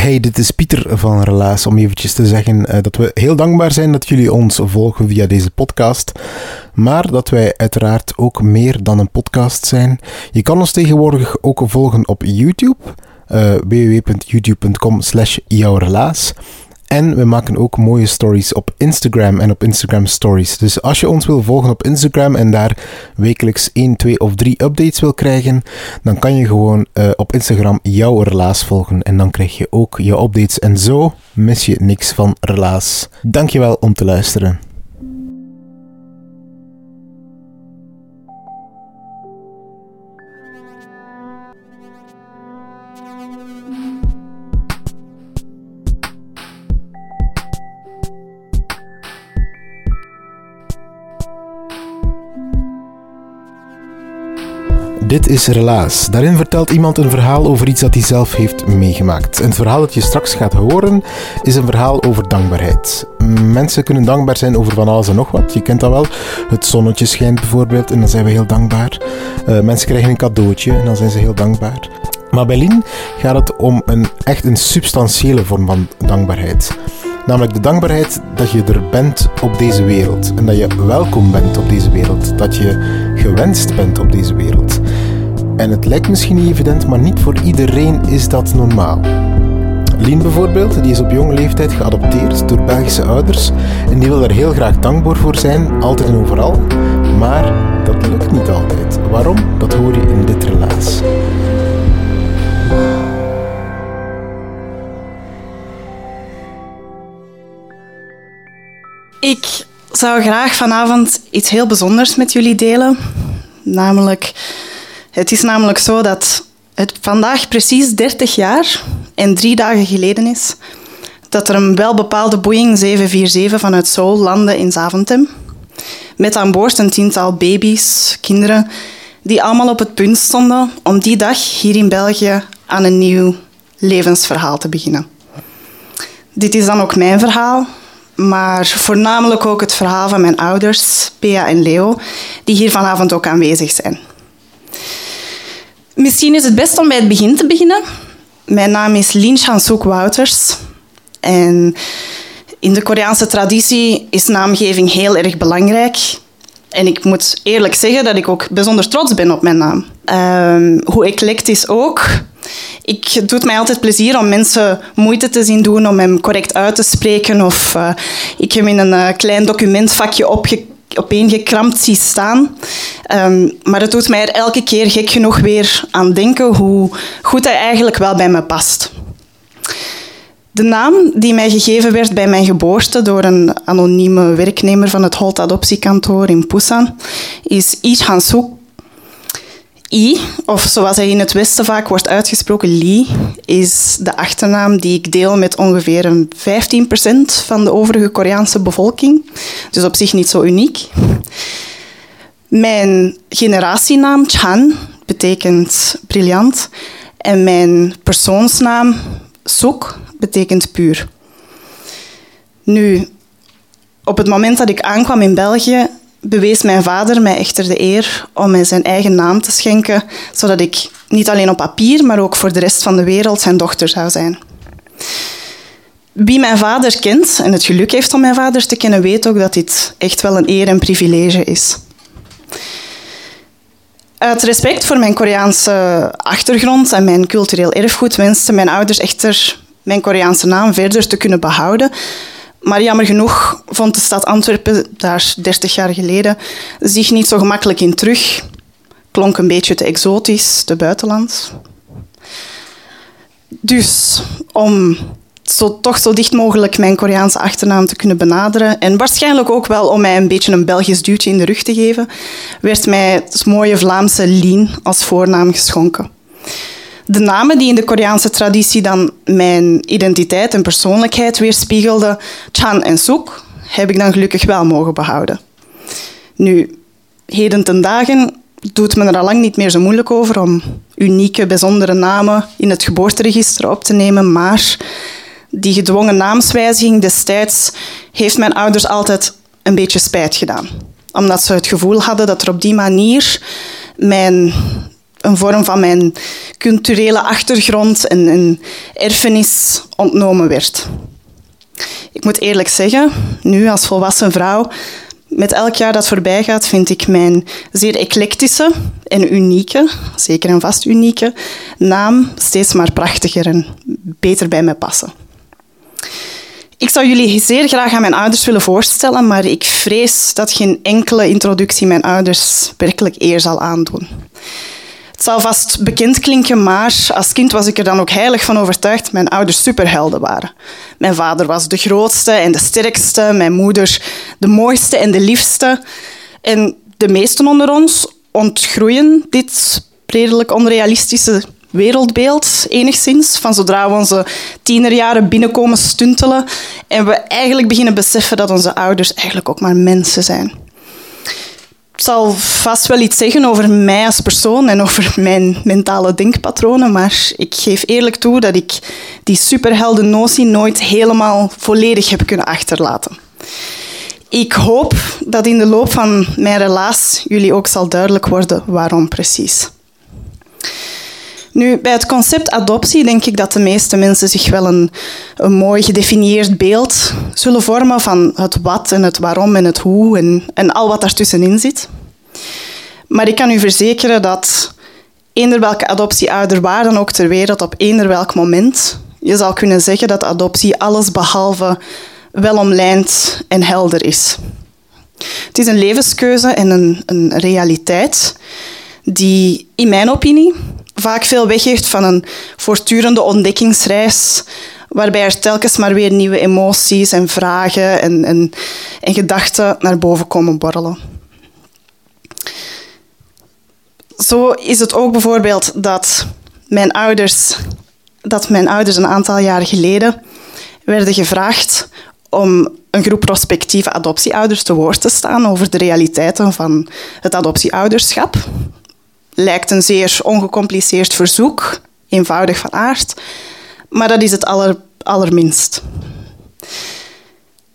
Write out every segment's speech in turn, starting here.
Hey, dit is Pieter van Relaas. Om eventjes te zeggen uh, dat we heel dankbaar zijn dat jullie ons volgen via deze podcast. Maar dat wij uiteraard ook meer dan een podcast zijn. Je kan ons tegenwoordig ook volgen op YouTube. Uh, www.youtube.com slash. En we maken ook mooie stories op Instagram en op Instagram Stories. Dus als je ons wil volgen op Instagram en daar wekelijks 1, 2 of 3 updates wil krijgen, dan kan je gewoon uh, op Instagram jouw relaas volgen. En dan krijg je ook jouw updates. En zo mis je niks van relaas. Dankjewel om te luisteren. Dit is Relaas. Daarin vertelt iemand een verhaal over iets dat hij zelf heeft meegemaakt. En het verhaal dat je straks gaat horen is een verhaal over dankbaarheid. Mensen kunnen dankbaar zijn over van alles en nog wat. Je kent dat wel. Het zonnetje schijnt bijvoorbeeld en dan zijn we heel dankbaar. Uh, mensen krijgen een cadeautje en dan zijn ze heel dankbaar. Maar bij Lien gaat het om een echt een substantiële vorm van dankbaarheid. Namelijk de dankbaarheid dat je er bent op deze wereld. En dat je welkom bent op deze wereld. Dat je gewenst bent op deze wereld. En het lijkt misschien niet evident, maar niet voor iedereen is dat normaal. Lien bijvoorbeeld, die is op jonge leeftijd geadopteerd door Belgische ouders en die wil daar heel graag dankbaar voor zijn, altijd en overal. Maar dat lukt niet altijd. Waarom? Dat hoor je in dit relaas. Ik zou graag vanavond iets heel bijzonders met jullie delen. Namelijk, het is namelijk zo dat het vandaag precies 30 jaar en drie dagen geleden is dat er een welbepaalde Boeing 747 vanuit Seoul landde in Zaventem. Met aan boord een tiental baby's, kinderen, die allemaal op het punt stonden om die dag hier in België aan een nieuw levensverhaal te beginnen. Dit is dan ook mijn verhaal, maar voornamelijk ook het verhaal van mijn ouders, Pea en Leo, die hier vanavond ook aanwezig zijn. Misschien is het best om bij het begin te beginnen. Mijn naam is Lin Chansuk Wouters. En in de Koreaanse traditie is naamgeving heel erg belangrijk. En ik moet eerlijk zeggen dat ik ook bijzonder trots ben op mijn naam. Um, hoe eclectisch ook. Ik, het mij altijd plezier om mensen moeite te zien doen om hem correct uit te spreken. Of uh, ik hem in een uh, klein documentvakje opge opeengekrampt zie staan. Um, maar het doet mij er elke keer gek genoeg weer aan denken hoe goed hij eigenlijk wel bij me past. De naam die mij gegeven werd bij mijn geboorte door een anonieme werknemer van het Holt Adoptiekantoor in Busan is Lee Hansuk. I, of zoals hij in het Westen vaak wordt uitgesproken, Lee, is de achternaam die ik deel met ongeveer een 15% van de overige Koreaanse bevolking. Dus op zich niet zo uniek. Mijn generatienaam, Chan, betekent briljant. En mijn persoonsnaam, Suk, betekent puur. Nu, op het moment dat ik aankwam in België, bewees mijn vader mij echter de eer om mij zijn eigen naam te schenken, zodat ik niet alleen op papier, maar ook voor de rest van de wereld zijn dochter zou zijn. Wie mijn vader kent en het geluk heeft om mijn vader te kennen, weet ook dat dit echt wel een eer en privilege is. Uit respect voor mijn Koreaanse achtergrond en mijn cultureel erfgoed wensten mijn ouders echter mijn Koreaanse naam verder te kunnen behouden. Maar jammer genoeg vond de stad Antwerpen daar 30 jaar geleden zich niet zo gemakkelijk in terug. Klonk een beetje te exotisch, te buitenlands. Dus om zo, toch zo dicht mogelijk mijn Koreaanse achternaam te kunnen benaderen en waarschijnlijk ook wel om mij een beetje een Belgisch duwtje in de rug te geven, werd mij het mooie Vlaamse Lien als voornaam geschonken. De namen die in de Koreaanse traditie dan mijn identiteit en persoonlijkheid weerspiegelden, Chan en Suk, heb ik dan gelukkig wel mogen behouden. Nu, heden ten dagen doet men er al lang niet meer zo moeilijk over om unieke, bijzondere namen in het geboorteregister op te nemen, maar die gedwongen naamswijziging destijds heeft mijn ouders altijd een beetje spijt gedaan. Omdat ze het gevoel hadden dat er op die manier mijn, een vorm van mijn culturele achtergrond en, en erfenis ontnomen werd. Ik moet eerlijk zeggen, nu als volwassen vrouw, met elk jaar dat voorbij gaat, vind ik mijn zeer eclectische en unieke, zeker en vast unieke, naam steeds maar prachtiger en beter bij me passen. Ik zou jullie zeer graag aan mijn ouders willen voorstellen, maar ik vrees dat geen enkele introductie mijn ouders werkelijk eer zal aandoen. Het zal vast bekend klinken, maar als kind was ik er dan ook heilig van overtuigd dat mijn ouders superhelden waren. Mijn vader was de grootste en de sterkste, mijn moeder de mooiste en de liefste. En de meesten onder ons ontgroeien dit redelijk onrealistische wereldbeeld, enigszins. Van zodra we onze tienerjaren binnenkomen stuntelen en we eigenlijk beginnen beseffen dat onze ouders eigenlijk ook maar mensen zijn. Zal vast wel iets zeggen over mij als persoon en over mijn mentale denkpatronen, maar ik geef eerlijk toe dat ik die superhelden notie nooit helemaal volledig heb kunnen achterlaten. Ik hoop dat in de loop van mijn relaas jullie ook zal duidelijk worden waarom precies. Nu, bij het concept adoptie denk ik dat de meeste mensen zich wel een, een mooi gedefinieerd beeld zullen vormen van het wat en het waarom en het hoe en, en al wat daartussenin zit. Maar ik kan u verzekeren dat eender welke adoptieouder waar dan ook ter wereld op eender welk moment je zal kunnen zeggen dat adoptie alles behalve welomlijnd en helder is. Het is een levenskeuze en een, een realiteit die in mijn opinie vaak veel weggeeft van een voortdurende ontdekkingsreis, waarbij er telkens maar weer nieuwe emoties en vragen en, en, en gedachten naar boven komen borrelen. Zo is het ook bijvoorbeeld dat mijn ouders, dat mijn ouders een aantal jaar geleden werden gevraagd om een groep prospectieve adoptieouders te woord te staan over de realiteiten van het adoptieouderschap lijkt een zeer ongecompliceerd verzoek, eenvoudig van aard, maar dat is het aller, allerminst.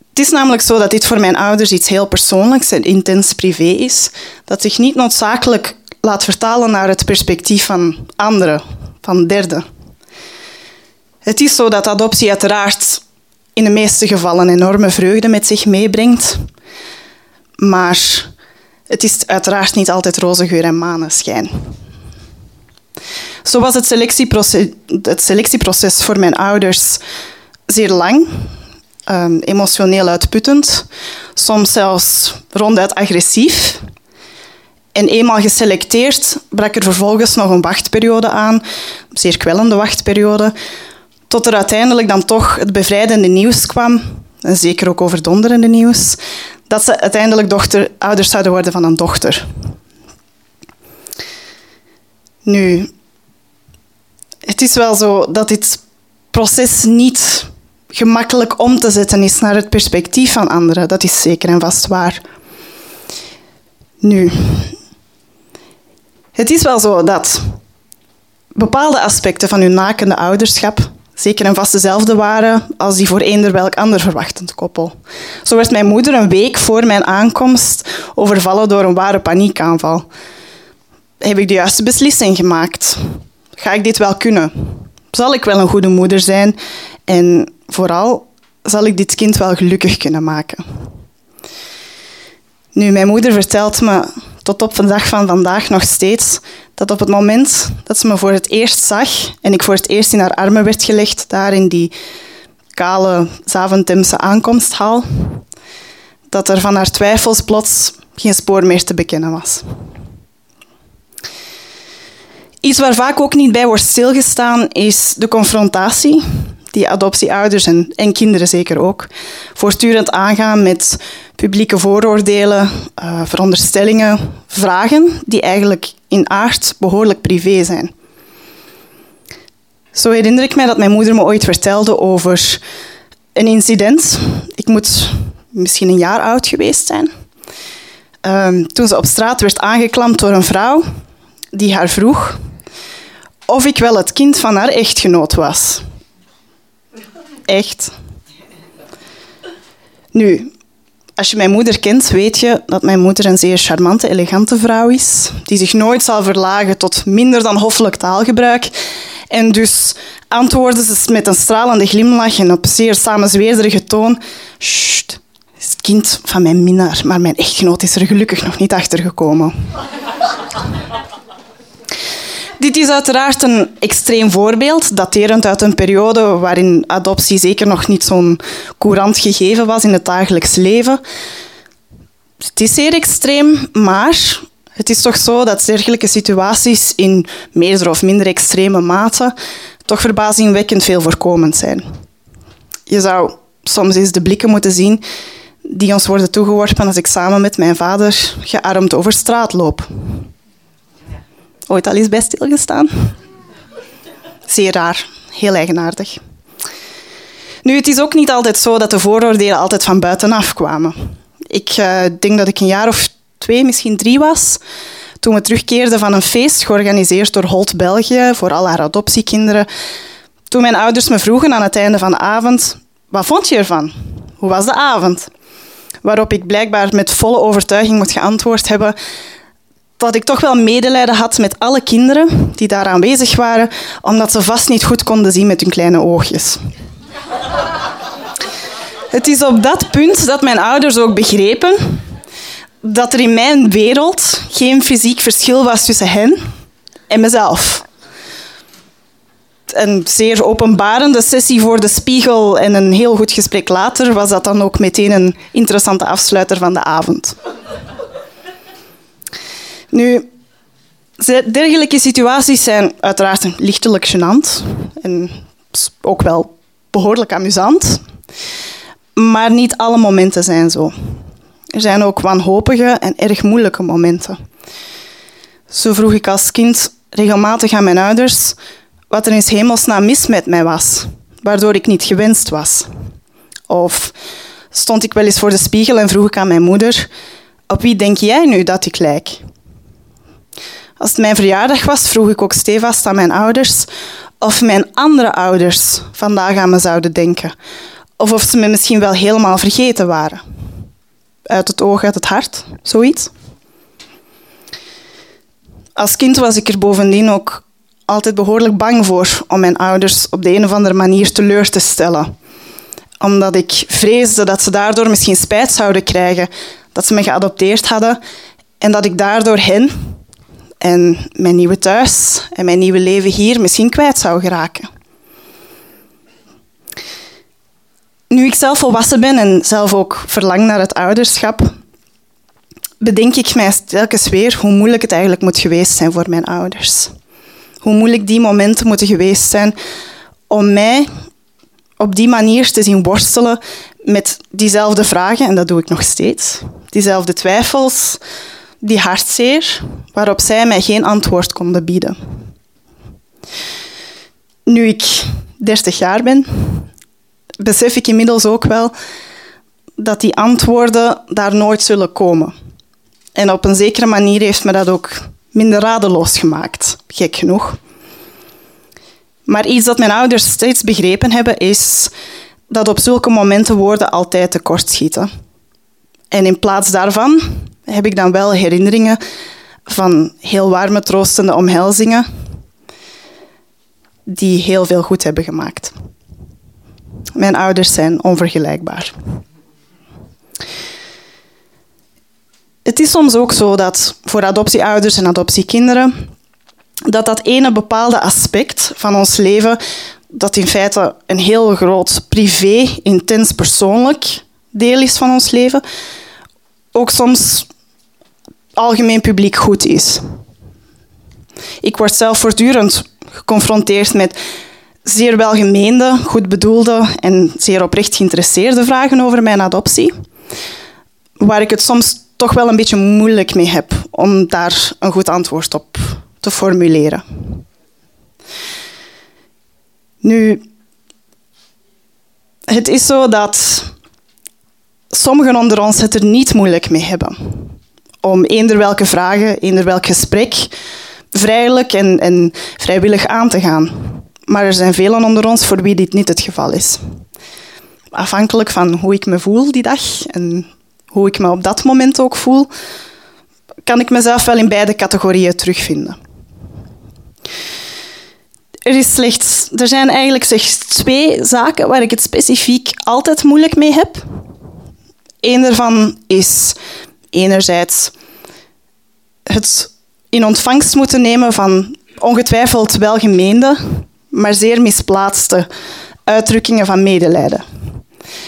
Het is namelijk zo dat dit voor mijn ouders iets heel persoonlijks en intens privé is, dat zich niet noodzakelijk laat vertalen naar het perspectief van anderen, van derden. Het is zo dat adoptie uiteraard in de meeste gevallen enorme vreugde met zich meebrengt, maar het is uiteraard niet altijd roze geur en maneschijn. Zo was het selectieproces, het selectieproces voor mijn ouders zeer lang, um, emotioneel uitputtend, soms zelfs ronduit agressief. En eenmaal geselecteerd brak er vervolgens nog een wachtperiode aan, een zeer kwellende wachtperiode, tot er uiteindelijk dan toch het bevrijdende nieuws kwam, en zeker ook overdonderende nieuws, dat ze uiteindelijk dochter, ouders zouden worden van een dochter. Nu, het is wel zo dat dit proces niet gemakkelijk om te zetten is naar het perspectief van anderen. Dat is zeker en vast waar. Nu, het is wel zo dat bepaalde aspecten van uw nakende ouderschap zeker en vast dezelfde waren als die voor eender welk ander verwachtend koppel. Zo werd mijn moeder een week voor mijn aankomst overvallen door een ware paniekaanval. Heb ik de juiste beslissing gemaakt? Ga ik dit wel kunnen? Zal ik wel een goede moeder zijn? En vooral, zal ik dit kind wel gelukkig kunnen maken? Nu, mijn moeder vertelt me tot op de dag van vandaag nog steeds dat op het moment dat ze me voor het eerst zag en ik voor het eerst in haar armen werd gelegd, daar in die kale Zaventemse aankomsthal, dat er van haar twijfels plots geen spoor meer te bekennen was. Iets waar vaak ook niet bij wordt stilgestaan is de confrontatie die adoptieouders en, en kinderen zeker ook voortdurend aangaan met publieke vooroordelen, uh, veronderstellingen, vragen die eigenlijk in aard behoorlijk privé zijn. Zo herinner ik mij dat mijn moeder me ooit vertelde over een incident. Ik moet misschien een jaar oud geweest zijn. Ehm, toen ze op straat werd aangeklampt door een vrouw die haar vroeg of ik wel het kind van haar echtgenoot was. Echt. Nu, als je mijn moeder kent, weet je dat mijn moeder een zeer charmante, elegante vrouw is, die zich nooit zal verlagen tot minder dan hoffelijk taalgebruik. En dus antwoordde ze met een stralende glimlach en op zeer samenzweerderige toon: Sst, is het kind van mijn minnaar, maar mijn echtgenoot is er gelukkig nog niet achter gekomen. Dit is uiteraard een extreem voorbeeld, daterend uit een periode waarin adoptie zeker nog niet zo'n courant gegeven was in het dagelijks leven. Het is zeer extreem, maar het is toch zo dat dergelijke situaties in meerdere of minder extreme mate toch verbazingwekkend veel voorkomend zijn. Je zou soms eens de blikken moeten zien die ons worden toegeworpen als ik samen met mijn vader gearmd over straat loop. Ooit al eens bij stilgestaan? Zeer raar, heel eigenaardig. Nu, het is ook niet altijd zo dat de vooroordelen altijd van buitenaf kwamen. Ik uh, denk dat ik een jaar of twee, misschien drie was, toen we terugkeerden van een feest georganiseerd door Holt België voor al haar adoptiekinderen. Toen mijn ouders me vroegen aan het einde van de avond, wat vond je ervan? Hoe was de avond? Waarop ik blijkbaar met volle overtuiging moet geantwoord hebben dat ik toch wel medelijden had met alle kinderen die daar aanwezig waren, omdat ze vast niet goed konden zien met hun kleine oogjes. Het is op dat punt dat mijn ouders ook begrepen dat er in mijn wereld geen fysiek verschil was tussen hen en mezelf. Een zeer openbarende sessie voor de spiegel en een heel goed gesprek later was dat dan ook meteen een interessante afsluiter van de avond. Nu, dergelijke situaties zijn uiteraard lichtelijk gênant en ook wel behoorlijk amusant. Maar niet alle momenten zijn zo. Er zijn ook wanhopige en erg moeilijke momenten. Zo vroeg ik als kind regelmatig aan mijn ouders wat er in hemelsnaam mis met mij was, waardoor ik niet gewenst was. Of stond ik wel eens voor de spiegel en vroeg ik aan mijn moeder: Op wie denk jij nu dat ik lijk? Als het mijn verjaardag was, vroeg ik ook stevast aan mijn ouders of mijn andere ouders vandaag aan me zouden denken. Of of ze me misschien wel helemaal vergeten waren. Uit het oog, uit het hart, zoiets. Als kind was ik er bovendien ook altijd behoorlijk bang voor om mijn ouders op de een of andere manier teleur te stellen. Omdat ik vreesde dat ze daardoor misschien spijt zouden krijgen dat ze me geadopteerd hadden en dat ik daardoor hen, en mijn nieuwe thuis en mijn nieuwe leven hier misschien kwijt zou geraken. Nu ik zelf volwassen ben en zelf ook verlang naar het ouderschap, bedenk ik mij telkens weer hoe moeilijk het eigenlijk moet geweest zijn voor mijn ouders. Hoe moeilijk die momenten moeten geweest zijn om mij op die manier te zien worstelen met diezelfde vragen, en dat doe ik nog steeds, diezelfde twijfels, die hartzeer, waarop zij mij geen antwoord konden bieden. Nu ik 30 jaar ben, besef ik inmiddels ook wel dat die antwoorden daar nooit zullen komen. En op een zekere manier heeft me dat ook minder radeloos gemaakt, gek genoeg. Maar iets dat mijn ouders steeds begrepen hebben, is dat op zulke momenten woorden altijd tekortschieten. En in plaats daarvan heb ik dan wel herinneringen van heel warme, troostende omhelzingen die heel veel goed hebben gemaakt. Mijn ouders zijn onvergelijkbaar. Het is soms ook zo dat voor adoptieouders en adoptiekinderen dat dat ene bepaalde aspect van ons leven, dat in feite een heel groot privé, intens persoonlijk deel is van ons leven, ook soms algemeen publiek goed is. Ik word zelf voortdurend geconfronteerd met zeer welgemeende, goed bedoelde en zeer oprecht geïnteresseerde vragen over mijn adoptie, waar ik het soms toch wel een beetje moeilijk mee heb om daar een goed antwoord op te formuleren. Nu, het is zo dat sommigen onder ons het er niet moeilijk mee hebben. Om eender welke vragen, eender welk gesprek vrijelijk en, en vrijwillig aan te gaan. Maar er zijn velen onder ons voor wie dit niet het geval is. Afhankelijk van hoe ik me voel die dag en hoe ik me op dat moment ook voel, kan ik mezelf wel in beide categorieën terugvinden. Er, is slechts, er zijn eigenlijk slechts twee zaken waar ik het specifiek altijd moeilijk mee heb. Eén daarvan is enerzijds het in ontvangst moeten nemen van ongetwijfeld welgemeende, maar zeer misplaatste uitdrukkingen van medelijden.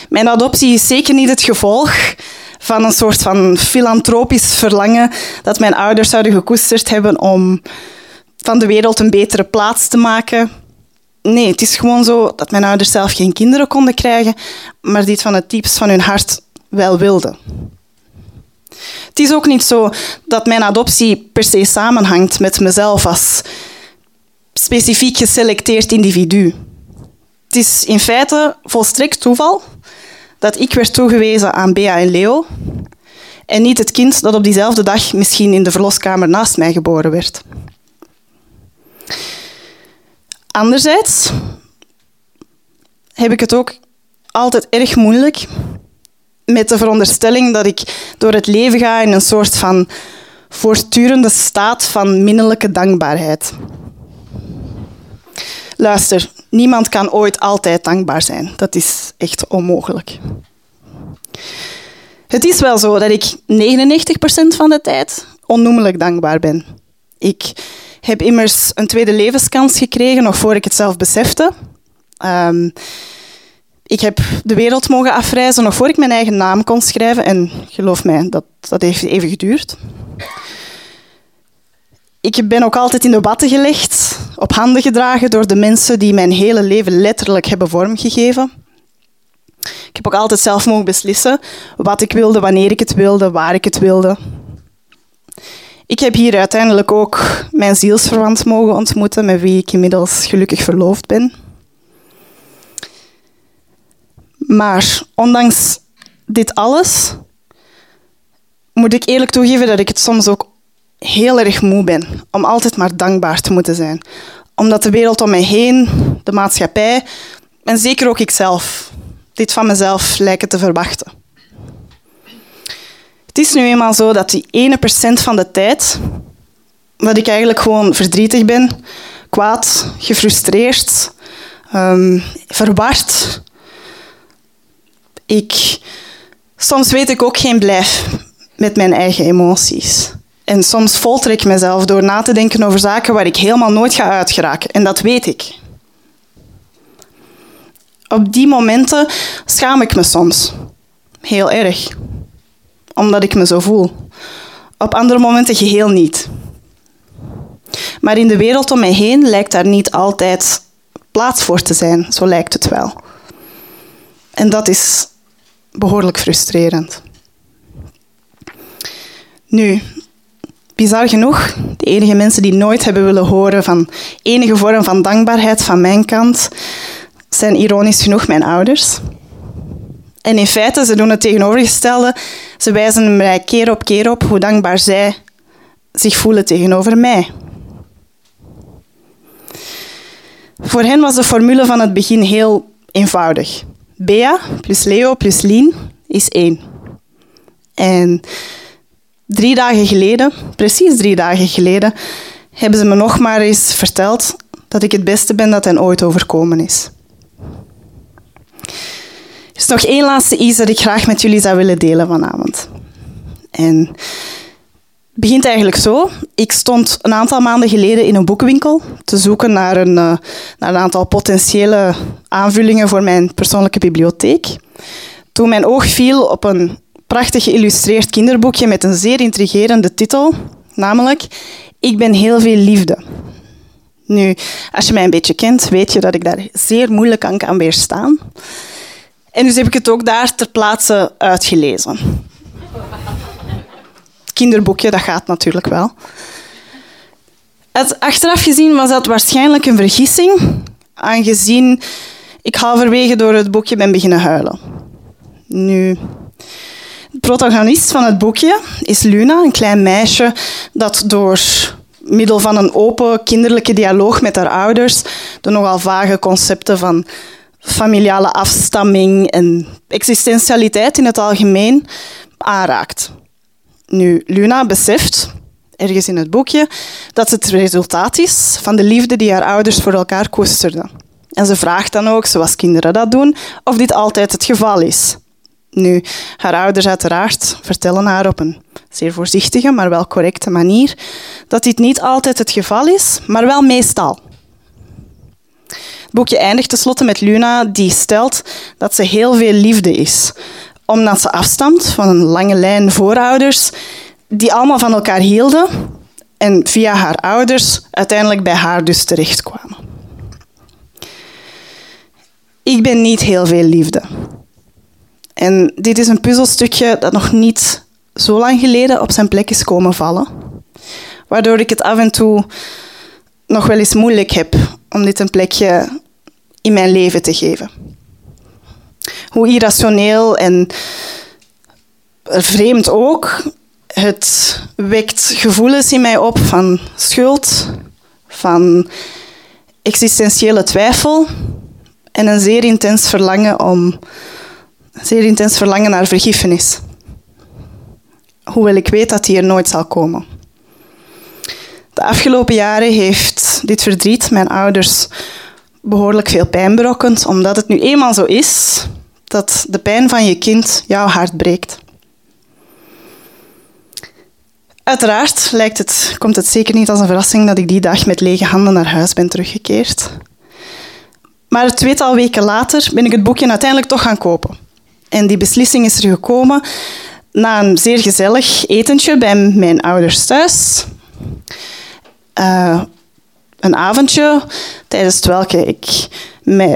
Mijn adoptie is zeker niet het gevolg van een soort van filantropisch verlangen dat mijn ouders zouden gekoesterd hebben om van de wereld een betere plaats te maken. Nee, het is gewoon zo dat mijn ouders zelf geen kinderen konden krijgen, maar dit van het diepst van hun hart wel wilden. Het is ook niet zo dat mijn adoptie per se samenhangt met mezelf als specifiek geselecteerd individu. Het is in feite volstrekt toeval dat ik werd toegewezen aan Bea en Leo en niet het kind dat op diezelfde dag misschien in de verloskamer naast mij geboren werd. Anderzijds heb ik het ook altijd erg moeilijk met de veronderstelling dat ik door het leven ga in een soort van voortdurende staat van minnelijke dankbaarheid. Luister, niemand kan ooit altijd dankbaar zijn. Dat is echt onmogelijk. Het is wel zo dat ik 99% van de tijd onnoemelijk dankbaar ben. Ik heb immers een tweede levenskans gekregen, nog voor ik het zelf besefte. Um, ik heb de wereld mogen afreizen nog voor ik mijn eigen naam kon schrijven. En geloof mij, dat, dat heeft even geduurd. Ik ben ook altijd in de watten gelegd, op handen gedragen door de mensen die mijn hele leven letterlijk hebben vormgegeven. Ik heb ook altijd zelf mogen beslissen wat ik wilde, wanneer ik het wilde, waar ik het wilde. Ik heb hier uiteindelijk ook mijn zielsverwant mogen ontmoeten, met wie ik inmiddels gelukkig verloofd ben. Maar ondanks dit alles moet ik eerlijk toegeven dat ik het soms ook heel erg moe ben om altijd maar dankbaar te moeten zijn. Omdat de wereld om mij heen, de maatschappij en zeker ook ikzelf dit van mezelf lijken te verwachten. Het is nu eenmaal zo dat die ene procent van de tijd dat ik eigenlijk gewoon verdrietig ben, kwaad, gefrustreerd, um, verward, ik, soms weet ik ook geen blijf met mijn eigen emoties. En soms folter ik mezelf door na te denken over zaken waar ik helemaal nooit ga uitgeraken. En dat weet ik. Op die momenten schaam ik me soms. Heel erg. Omdat ik me zo voel. Op andere momenten geheel niet. Maar in de wereld om mij heen lijkt daar niet altijd plaats voor te zijn. Zo lijkt het wel. En dat is behoorlijk frustrerend. Nu, bizar genoeg, de enige mensen die nooit hebben willen horen van enige vorm van dankbaarheid van mijn kant, zijn ironisch genoeg mijn ouders. En in feite, ze doen het tegenovergestelde. Ze wijzen mij keer op keer op hoe dankbaar zij zich voelen tegenover mij. Voor hen was de formule van het begin heel eenvoudig. Bea plus Leo plus Lien is één. En drie dagen geleden, precies drie dagen geleden, hebben ze me nog maar eens verteld dat ik het beste ben dat hen ooit overkomen is. Er is nog één laatste iets dat ik graag met jullie zou willen delen vanavond. En begint eigenlijk zo. Ik stond een aantal maanden geleden in een boekenwinkel te zoeken naar een, uh, naar een aantal potentiële aanvullingen voor mijn persoonlijke bibliotheek. Toen mijn oog viel op een prachtig geïllustreerd kinderboekje met een zeer intrigerende titel, namelijk Ik ben heel veel liefde. Nu, als je mij een beetje kent, weet je dat ik daar zeer moeilijk aan kan weerstaan. En dus heb ik het ook daar ter plaatse uitgelezen kinderboekje, dat gaat natuurlijk wel. Het, achteraf gezien was dat waarschijnlijk een vergissing, aangezien ik halverwege door het boekje ben beginnen huilen. Nu, de protagonist van het boekje is Luna, een klein meisje dat door middel van een open kinderlijke dialoog met haar ouders de nogal vage concepten van familiale afstamming en existentialiteit in het algemeen aanraakt. Nu, Luna beseft, ergens in het boekje, dat het resultaat is van de liefde die haar ouders voor elkaar koesterden. En ze vraagt dan ook, zoals kinderen dat doen, of dit altijd het geval is. Nu, haar ouders uiteraard vertellen haar op een zeer voorzichtige, maar wel correcte manier dat dit niet altijd het geval is, maar wel meestal. Het boekje eindigt tenslotte met Luna, die stelt dat ze heel veel liefde is, omdat ze afstamt van een lange lijn voorouders die allemaal van elkaar hielden en via haar ouders uiteindelijk bij haar dus terechtkwamen. Ik ben niet heel veel liefde. En dit is een puzzelstukje dat nog niet zo lang geleden op zijn plek is komen vallen. Waardoor ik het af en toe nog wel eens moeilijk heb om dit een plekje in mijn leven te geven. Hoe irrationeel en vreemd ook, het wekt gevoelens in mij op van schuld, van existentiële twijfel en een zeer intens verlangen om zeer intens verlangen naar vergiffenis. Hoewel ik weet dat die er nooit zal komen. De afgelopen jaren heeft dit verdriet mijn ouders behoorlijk veel pijn berokkend, omdat het nu eenmaal zo is dat de pijn van je kind jouw hart breekt. Uiteraard lijkt het, komt het zeker niet als een verrassing dat ik die dag met lege handen naar huis ben teruggekeerd. Maar het tweetal weken later ben ik het boekje uiteindelijk toch gaan kopen. En die beslissing is er gekomen na een zeer gezellig etentje bij mijn ouders thuis. Uh, een avondje tijdens welke ik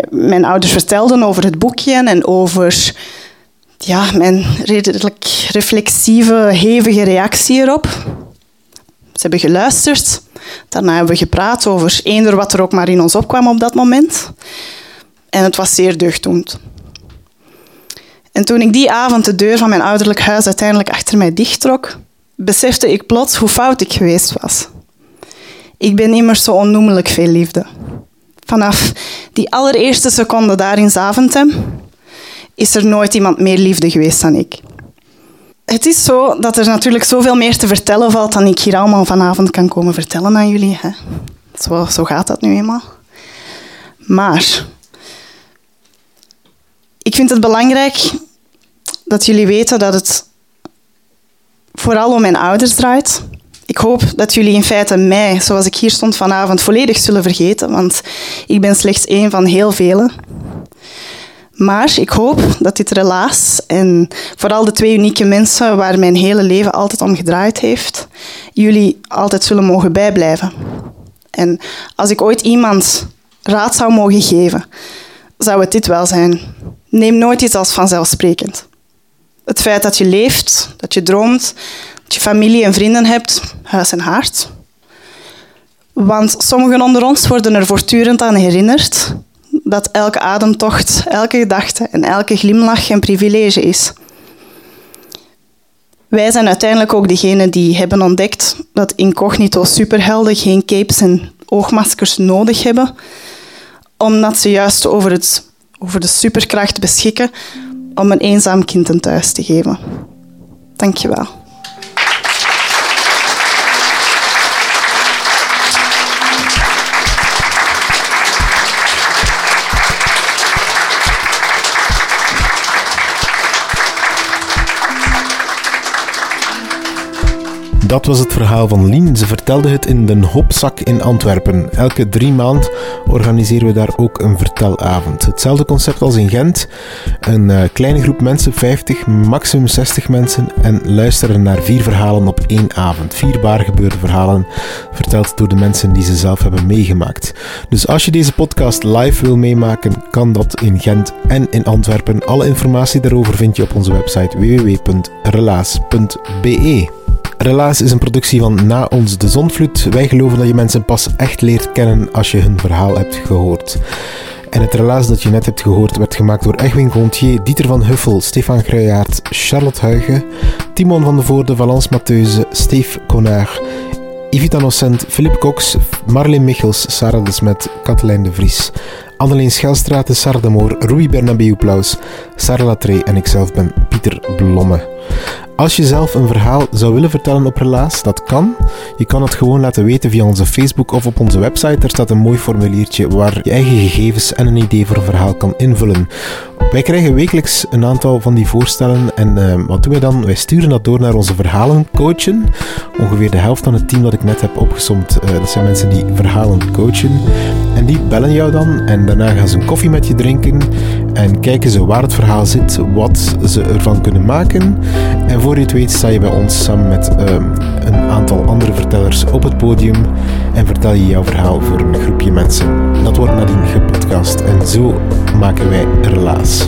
mijn ouders vertelden over het boekje en over ja, mijn redelijk reflexieve, hevige reactie erop. Ze hebben geluisterd. Daarna hebben we gepraat over eender wat er ook maar in ons opkwam op dat moment. En het was zeer deugddoend. En toen ik die avond de deur van mijn ouderlijk huis uiteindelijk achter mij dichttrok, besefte ik plots hoe fout ik geweest was. Ik ben immers zo onnoemelijk veel liefde. Vanaf die allereerste seconde daar in Zaventem is er nooit iemand meer liefde geweest dan ik. Het is zo dat er natuurlijk zoveel meer te vertellen valt dan ik hier allemaal vanavond kan komen vertellen aan jullie. Hè? Zo, zo gaat dat nu eenmaal. Maar ik vind het belangrijk dat jullie weten dat het vooral om mijn ouders draait. Ik hoop dat jullie in feite mij, zoals ik hier stond vanavond, volledig zullen vergeten, want ik ben slechts één van heel velen. Maar ik hoop dat dit relaas en vooral de twee unieke mensen waar mijn hele leven altijd om gedraaid heeft, jullie altijd zullen mogen bijblijven. En als ik ooit iemand raad zou mogen geven, zou het dit wel zijn. Neem nooit iets als vanzelfsprekend. Het feit dat je leeft, dat je droomt, je familie en vrienden hebt, huis en haard. Want sommigen onder ons worden er voortdurend aan herinnerd dat elke ademtocht, elke gedachte en elke glimlach een privilege is. Wij zijn uiteindelijk ook degenen die hebben ontdekt dat incognito superhelden geen capes en oogmaskers nodig hebben, omdat ze juist over, het, over de superkracht beschikken om een eenzaam kind een thuis te geven. Dank Dat was het verhaal van Lien. Ze vertelde het in de Hopzak in Antwerpen. Elke drie maand organiseren we daar ook een vertelavond. Hetzelfde concept als in Gent. Een uh, kleine groep mensen, 50, maximum 60 mensen, en luisteren naar vier verhalen op één avond. Vier waargebeurde verhalen, verteld door de mensen die ze zelf hebben meegemaakt. Dus als je deze podcast live wil meemaken, kan dat in Gent en in Antwerpen. Alle informatie daarover vind je op onze website www.relaas.be. Relaas is een productie van Na ons de Zonvloed. Wij geloven dat je mensen pas echt leert kennen als je hun verhaal hebt gehoord. En het relaas dat je net hebt gehoord werd gemaakt door Egwin Gontier, Dieter van Huffel, Stefan Gruijaert, Charlotte Huigen, Timon van de Voorde, Valence Matheuze, Steve Conard, Ivita Nocent, Philip Cox, Marleen Michels, Sarah de Smet, Katelijn de Vries, Anneleen Schelstraat, Sarah de Moor, Rui Bernabeu Plaus, Sarah Latree en ikzelf ben Pieter Blomme. Als je zelf een verhaal zou willen vertellen op Relaas, dat kan. Je kan het gewoon laten weten via onze Facebook of op onze website. Daar staat een mooi formuliertje waar je eigen gegevens en een idee voor een verhaal kan invullen. Wij krijgen wekelijks een aantal van die voorstellen en uh, wat doen wij dan? Wij sturen dat door naar onze verhalencoachen. Ongeveer de helft van het team dat ik net heb opgesomd, uh, dat zijn mensen die verhalen coachen. Die bellen jou dan en daarna gaan ze een koffie met je drinken en kijken ze waar het verhaal zit, wat ze ervan kunnen maken. En voor je het weet sta je bij ons samen met uh, een aantal andere vertellers op het podium en vertel je jouw verhaal voor een groepje mensen. Dat wordt nadien gepodcast en zo maken wij relaas.